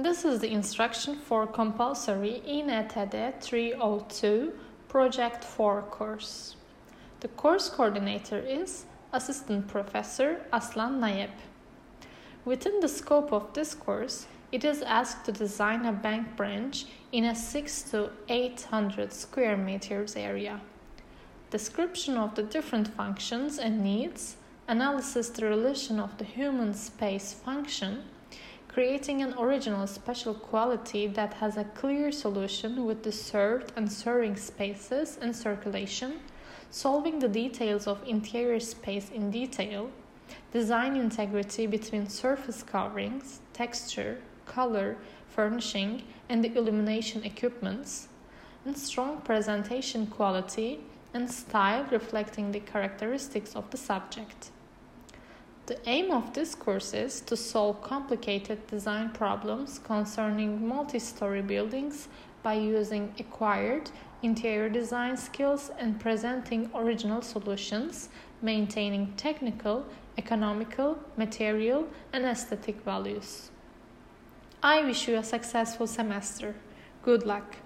This is the instruction for compulsory INTD 302 Project 4 course. The course coordinator is Assistant Professor Aslan Nayeb. Within the scope of this course, it is asked to design a bank branch in a 6 to 800 square meters area. Description of the different functions and needs, analysis the relation of the human space function, creating an original special quality that has a clear solution with the served and serving spaces and circulation, solving the details of interior space in detail, design integrity between surface coverings, texture, color, furnishing, and the illumination equipments, and strong presentation quality and style reflecting the characteristics of the subject. The aim of this course is to solve complicated design problems concerning multi story buildings by using acquired interior design skills and presenting original solutions, maintaining technical, economical, material, and aesthetic values. I wish you a successful semester. Good luck.